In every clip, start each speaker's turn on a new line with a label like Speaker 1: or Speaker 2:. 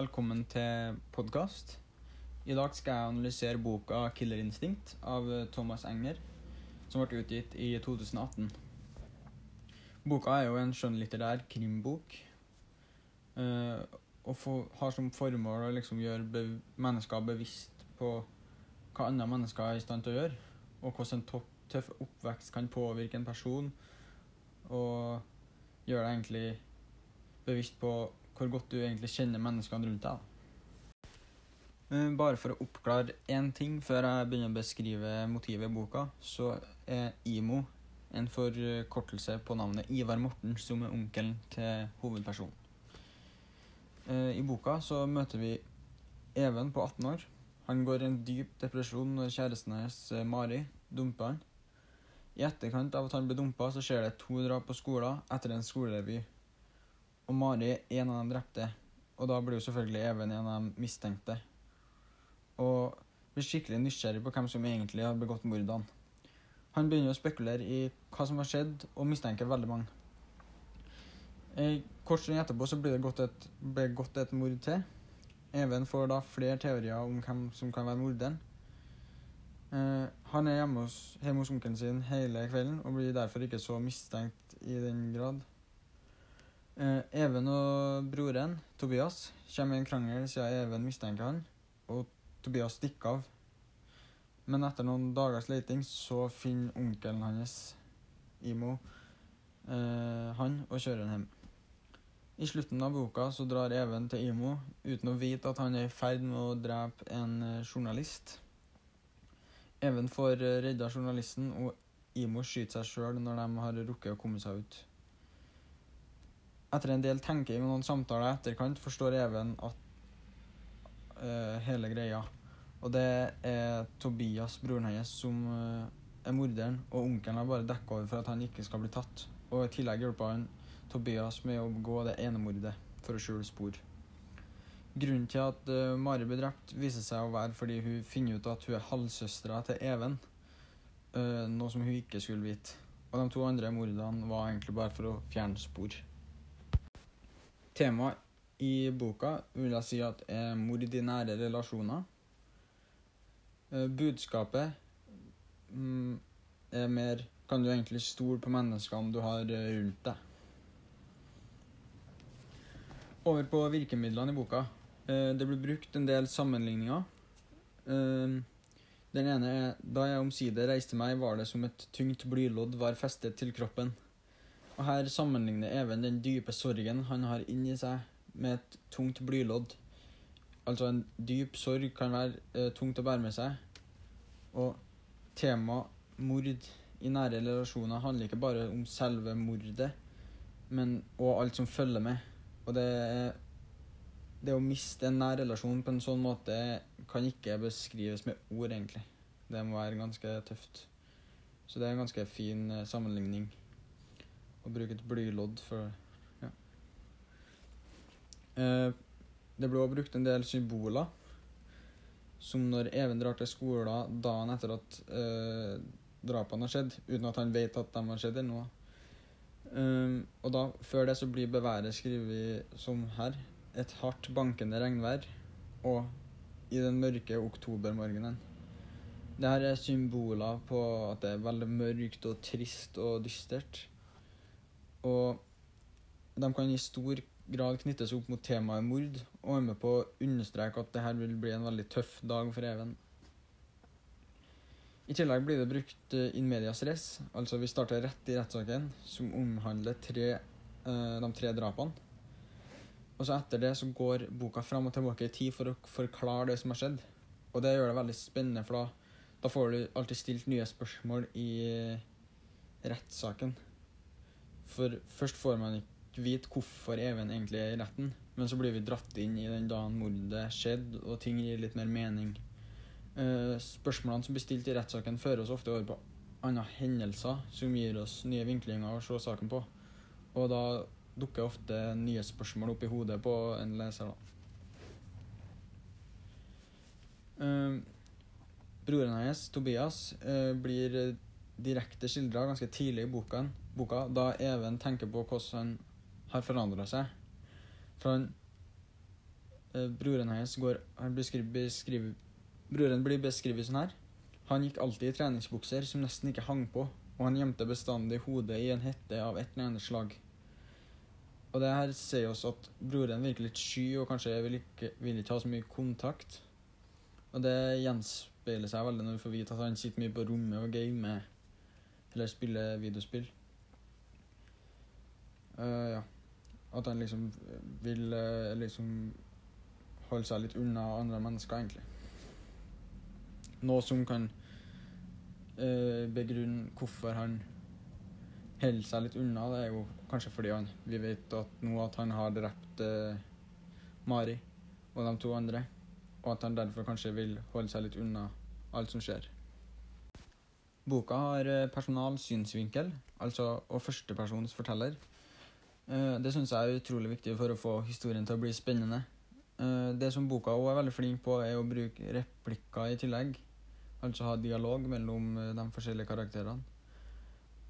Speaker 1: velkommen til podkast. I dag skal jeg analysere boka 'Killer Instinct' av Thomas Enger, som ble utgitt i 2018. Boka er jo en skjønnlitterær krimbok, eh, og har som formål å liksom gjøre mennesker bevisst på hva andre mennesker er i stand til å gjøre, og hvordan en tøff oppvekst kan påvirke en person, og gjøre deg egentlig bevisst på hvor godt du egentlig kjenner menneskene rundt deg. Eh, Bare for å oppklare én ting før jeg begynner å beskrive motivet i boka, så er IMO en forkortelse på navnet Ivar Morten, som er onkelen til hovedpersonen. Eh, I boka så møter vi Even på 18 år. Han går i en dyp depresjon når kjæresten hans, eh, Mari, dumper han. I etterkant av at han blir dumpa, så skjer det to drap på skolen etter en skolerevy. Og Mari en av de drepte, og da blir jo selvfølgelig Even en av de mistenkte. Og blir skikkelig nysgjerrig på hvem som egentlig har begått mordene. Han begynner å spekulere i hva som har skjedd, og mistenker veldig mange. Kort stund etterpå så blir det gått et, et mord til. Even får da flere teorier om hvem som kan være morderen. Eh, han er hjemme hos, hjemme hos onkelen sin hele kvelden og blir derfor ikke så mistenkt i den grad. Eh, Even og broren, Tobias, kommer i en krangel siden Even mistenker han, og Tobias stikker av. Men etter noen dagers leting så finner onkelen hans, Imo, eh, han og kjører han hjem. I slutten av boka så drar Even til Imo uten å vite at han er i ferd med å drepe en eh, journalist. Even får eh, redda journalisten, og Imo skyter seg sjøl når de har rukket å komme seg ut. Etter en del tenking og noen samtaler i etterkant forstår Even at uh, hele greia. Og det er Tobias, broren hennes, som uh, er morderen, og onkelen har bare dekka over for at han ikke skal bli tatt. Og i tillegg hjelper han Tobias med å begå det ene mordet for å skjule spor. Grunnen til at uh, Mari blir drept, viser seg å være fordi hun finner ut at hun er halvsøstera til Even, uh, noe som hun ikke skulle vite. Og de to andre mordene var egentlig bare for å fjerne spor. Temaet i boka vil jeg si at er mord i nære relasjoner. Eh, Budskapet mm, er mer Kan du egentlig stole på menneskene du har eh, rundt deg? Over på virkemidlene i boka. Eh, Det blir brukt en del sammenligninger. Den ene er Da jeg omsider reiste meg, var det som et tungt blylodd var festet til kroppen. Og her sammenligner Even den dype sorgen han har inni seg, med et tungt blylodd. Altså en dyp sorg kan være eh, tungt å bære med seg. Og tema mord i nære relasjoner handler ikke bare om selve mordet, men og alt som følger med. Og det Det å miste en nær relasjon på en sånn måte kan ikke beskrives med ord, egentlig. Det må være ganske tøft. Så det er en ganske fin eh, sammenligning å bruke et blylodd for Ja. Eh, det ble også brukt en del symboler, som når Even drar til skolen dagen etter at eh, drapene har skjedd, uten at han vet at de har skjedd ennå. Um, og da, før det så blir beværet skrevet som her. Et hardt bankende regnvær og i den mørke oktobermorgenen. Det her er symboler på at det er veldig mørkt og trist og dystert. Og de kan i stor grad knyttes opp mot temaet mord, og er med på å understreke at det her vil bli en veldig tøff dag for Even. I tillegg blir det brukt eh, in medias res, altså vi starter rett i rettssaken, som omhandler tre, eh, de tre drapene. Og så etter det så går boka fram og tilbake i tid for å forklare det som har skjedd. Og det gjør det veldig spennende, for da, da får du alltid stilt nye spørsmål i eh, rettssaken. For først får man ikke vite hvorfor Even egentlig er i retten, men så blir vi dratt inn i den dagen mordet skjedde, og ting gir litt mer mening. Uh, spørsmålene som blir stilt i rettssaken, fører oss ofte over på andre hendelser som gir oss nye vinklinger å se saken på. Og da dukker ofte nye spørsmål opp i hodet på en leser. da. Uh, broren hans, Tobias, uh, blir direkte skildra ganske tidlig i boka, boka, da Even tenker på hvordan han har forandra seg. For han eh, broren hans går han beskriver, beskriver, Broren blir beskrevet sånn her. Han gikk alltid i treningsbukser som nesten ikke hang på, og han gjemte bestandig hodet i en hette av et eller annet slag. Og det her sier oss at broren virker litt sky og kanskje vil ikke, vil ikke ha så mye kontakt. Og det gjenspeiler seg veldig når vi får vite at han sitter mye på rommet og gamer eller spiller videospill. Eh, ja. At han liksom vil uh, liksom holde seg litt unna andre mennesker, egentlig. Noe som kan uh, begrunne hvorfor han holder seg litt unna. Det er jo kanskje fordi han, vi vet at nå at han har drept Mari og de to andre, og at han derfor kanskje vil holde seg litt unna alt som skjer. Boka har personal synsvinkel, altså og førstepersons forteller. Eh, Det syns jeg er utrolig viktig for å få historien til å bli spennende. Eh, Det som boka også er veldig flink på, er å bruke replikker i tillegg. Altså ha dialog mellom eh, de forskjellige karakterene.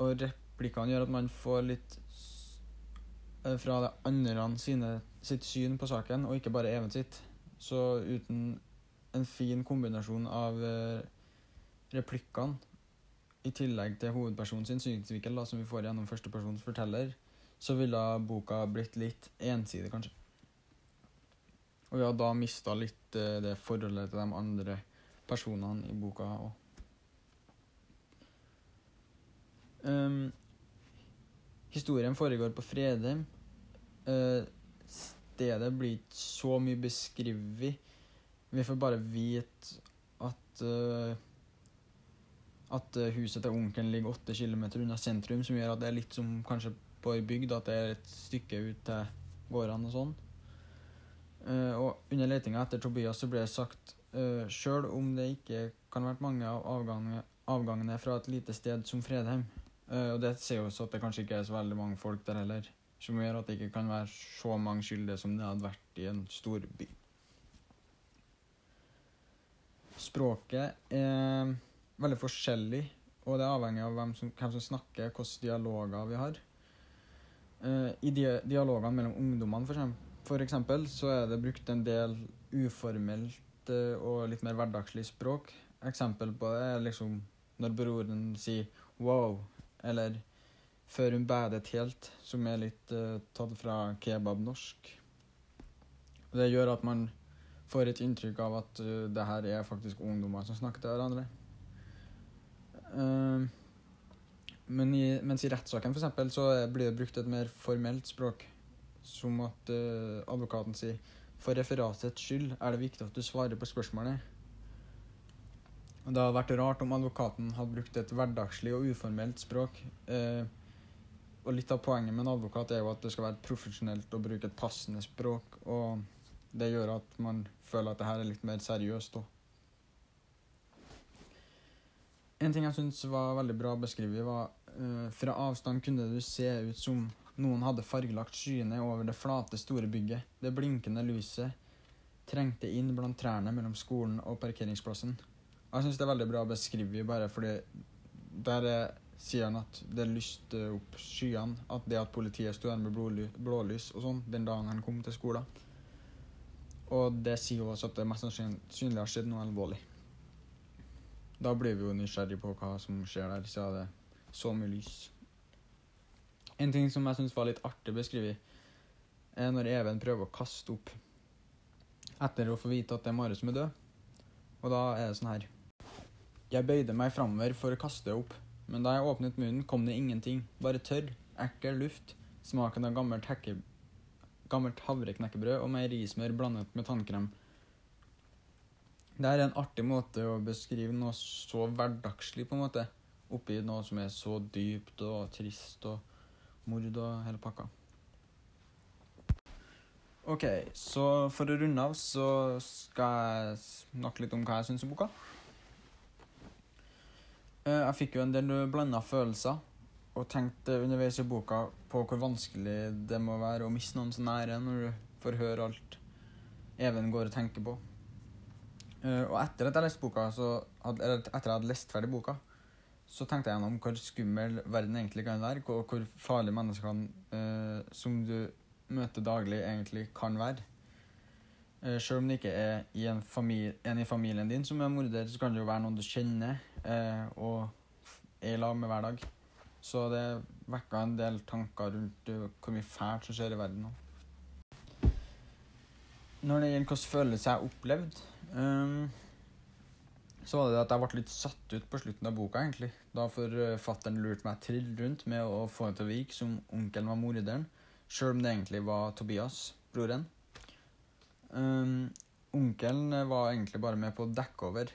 Speaker 1: Og replikkene gjør at man får litt fra det andre sine, sitt syn på saken, og ikke bare Even sitt. Så uten en fin kombinasjon av replikkene, i tillegg til hovedpersonens synsvinkel, som vi får gjennom førstepersons forteller, så ville boka blitt litt ensidig, kanskje. Og vi har da mista litt eh, det forholdet til de andre personene i boka òg. Um, historien foregår på Fredheim. Uh, stedet blir ikke så mye beskrevet. Vi får bare vite at uh, at eh, huset til onkelen ligger åtte kilometer unna sentrum, som gjør at det er litt som kanskje på ei bygd, at det er et stykke ut til gårdene og sånn. Uh, og under letinga etter Tobias så ble det sagt uh, sjøl om det ikke kan ha vært mange av avgangene, avgangene fra et lite sted som Fredheim, Uh, og det sier oss at det kanskje ikke er så veldig mange folk der heller, som gjør at det ikke kan være så mange skyldige som det hadde vært i en stor by. Språket er veldig forskjellig, og det er avhengig av hvem som, hvem som snakker, hvilke dialoger vi har. Eh, I dia dialogene mellom ungdommene, for så er det brukt en del uformelt eh, og litt mer hverdagslig språk. Eksempel på det er liksom når broren sier 'wow', eller 'før hun badet helt', som er litt uh, tatt fra kebabnorsk. Det gjør at man får et inntrykk av at uh, det her er faktisk ungdommer som snakker til hverandre. Eh, men i, mens i rettssaken for eksempel, så blir det brukt et mer formelt språk. Som at uh, advokaten sier for referatets skyld er det viktig at du svarer på spørsmålet. Og Det hadde vært rart om advokaten hadde brukt et hverdagslig og uformelt språk. Uh, og litt av poenget med en advokat er jo at det skal være profesjonelt å bruke et passende språk. Og det gjør at man føler at det her er litt mer seriøst òg. En ting jeg syns var veldig bra beskrevet, var fra avstand kunne du se ut som noen hadde fargelagt skyene over det flate, store bygget. Det blinkende lyset trengte inn blant trærne mellom skolen og parkeringsplassen. Jeg syns det er veldig bra beskrevet, bare fordi der er, sier han at det lyste opp skyene. At det at politiet sto der med blåly, blålys og sånn den dagen han kom til skolen. Og det sier jo også at det mest sannsynlig har skjedd noe alvorlig. Da blir vi jo nysgjerrig på hva som skjer der, siden det så mye lys. En ting som jeg syns var litt artig beskrevet, er når Even prøver å kaste opp etter å få vite at det er Mare som er død. Og da er det sånn her Jeg bøyde meg framover for å kaste opp, men da jeg åpnet munnen, kom det ingenting. Bare tørr, ekkel luft, smaken av gammelt, hekke, gammelt havreknekkebrød og meierismør blandet med tannkrem. Det er en artig måte å beskrive noe så hverdagslig, på en måte, oppi noe som er så dypt og trist og mord og hele pakka. Ok, så for å runde av så skal jeg snakke litt om hva jeg syns om boka. Eh, Jeg fikk jo en del blanda følelser, og tenkte underveis i boka på hvor vanskelig det må være å miste noen så nære når du får høre alt Even går og tenker på. Eh, og etter at jeg leste boka, så eller etter jeg hadde lest ferdig boka, så tenkte jeg gjennom hvor skummel verden egentlig kan være, og hvor farlige menneskene eh, som du møter daglig, egentlig kan være. Eh, selv om det ikke er en, en i familien din som er morder, så kan det jo være noen du kjenner eh, og er i lag med hver dag. Så det vekka en del tanker rundt uh, hvor mye fælt som skjer i verden nå. Når det gjelder hvordan følelser jeg opplevd um, så var det at jeg ble litt satt ut på slutten av boka, egentlig. Da forfatteren lurte meg trill rundt med å få det til å virke som onkelen var morderen, sjøl om det egentlig var Tobias, broren. Um, onkelen var egentlig bare med på å dekke over.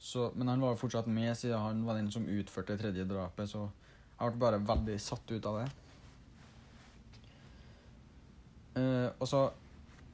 Speaker 1: Så, men han var jo fortsatt med, siden han var den som utførte det tredje drapet. Så jeg ble bare veldig satt ut av det. Uh, og så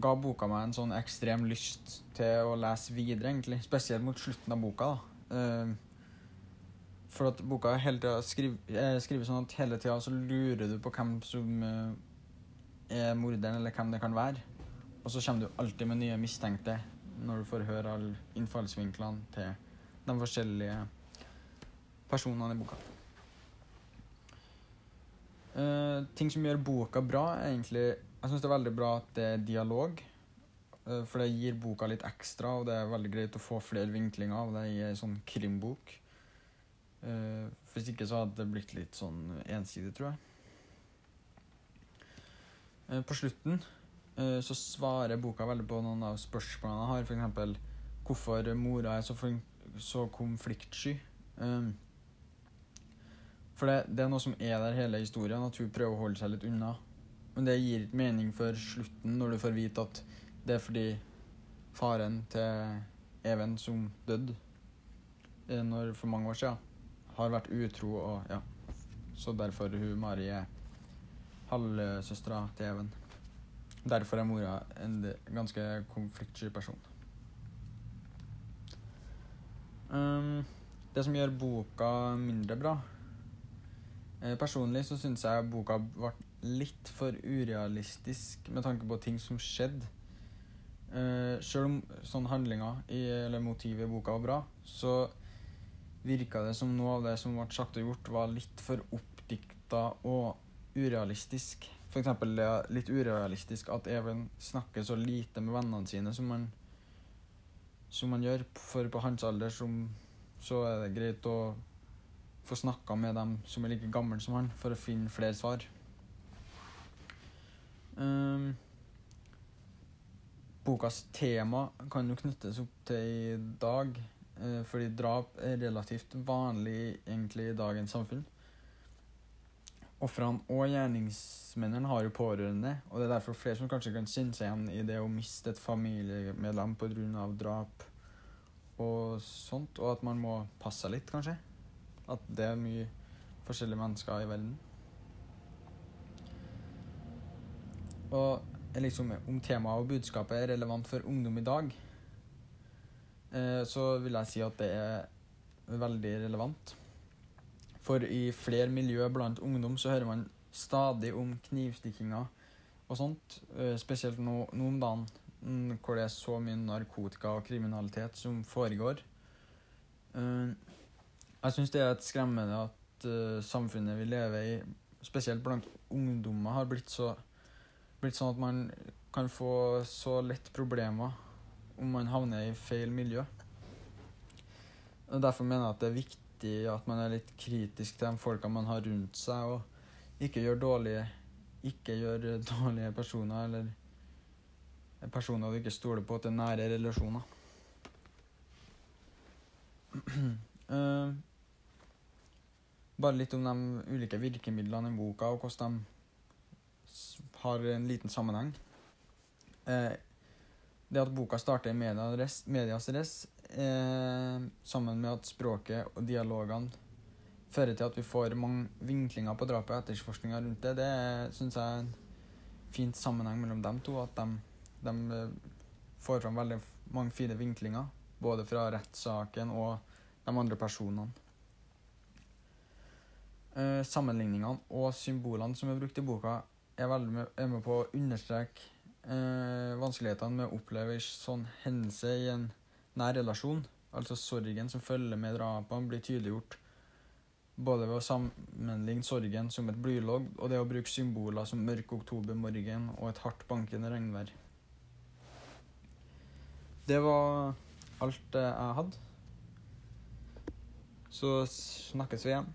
Speaker 1: ga boka meg en sånn ekstrem lyst til å lese videre, egentlig. Spesielt mot slutten av boka. da. Uh, for at boka hele tida skriver, skriver sånn at hele tida så lurer du på hvem som uh, er morderen, eller hvem det kan være. Og så kommer du alltid med nye mistenkte når du får høre alle innfallsvinklene til de forskjellige personene i boka. Uh, ting som gjør boka bra, er egentlig Jeg syns det er veldig bra at det er dialog. Uh, for det gir boka litt ekstra, og det er veldig greit å få flere vinklinger av det i ei sånn krimbok. Uh, hvis ikke så hadde det blitt litt sånn ensidig, tror jeg. på slutten Eh, så svarer boka veldig på noen av spørsmålene jeg har. F.eks. hvorfor mora er så, så konfliktsky. For det, det, er noe som er der hele historien, at hun prøver å holde seg litt unna. Men det gir ikke mening for slutten, når du får vite at det er fordi faren til Even som døde eh, for mange år siden, har vært utro, og ja Så derfor hun Mari er halvsøstera til Even. Derfor er mora en ganske konfliktsky person. Um, det som gjør boka mindre bra eh, Personlig så syns jeg boka ble litt for urealistisk med tanke på ting som skjedde. Uh, Sjøl om sånn handlinga eller motivet i boka var bra, så virka det som noe av det som ble sagt og gjort, var litt for oppdikta og urealistisk. F.eks. det er litt urealistisk at Even snakker så lite med vennene sine som han, som han gjør. For på hans alder som, så er det greit å få snakka med dem som er like gamle som han, for å finne flere svar. Um, bokas tema kan jo knyttes opp til i dag, uh, fordi drap er relativt vanlig egentlig i dagens samfunn. Ofrene og gjerningsmennene har jo pårørende, og det er derfor flere som kanskje kan kjenne seg igjen i det å miste et familiemedlem pga. drap og sånt, og at man må passe seg litt, kanskje. At det er mye forskjellige mennesker i verden. Og liksom, om temaet og budskapet er relevant for ungdom i dag, eh, så vil jeg si at det er veldig relevant. For i flere miljø blant ungdom så hører man stadig om knivstikkinger og sånt. Eh, spesielt nå, nå om dagen, mm, hvor det er så mye narkotika og kriminalitet som foregår. Eh, jeg syns det er et skremmende at samfunnet vi lever i, spesielt blant ungdommer, har blitt, så, blitt sånn at man kan få så lett problemer om man havner i feil miljø. Og Derfor mener jeg at det er viktig at man er litt kritisk til de folka man har rundt seg, og ikke gjør dårlige, ikke gjør dårlige personer eller personer du ikke stoler på til nære relasjoner. uh, bare litt om de ulike virkemidlene i boka, og hvordan de har en liten sammenheng. Eh, det at boka starter i medias res, eh, sammen med at språket og dialogene fører til at vi får mange vinklinger på drapet og etterforskninga rundt det, det syns jeg er en fint sammenheng mellom dem to. At de, de eh, får fram veldig mange fine vinklinger, både fra rettssaken og de andre personene. Eh, sammenligningene og symbolene som er brukt i boka, er veldig med, er med på å understreke eh, vanskelighetene med å oppleve sånn hendelse i en nær relasjon, altså sorgen som følger med drapene, blir tydeliggjort både ved å sammenligne sorgen som et blylogg og det å bruke symboler som mørk oktobermorgen og et hardt bankende regnvær. det var alt eh, jeg hadde. Så snakkes vi igjen.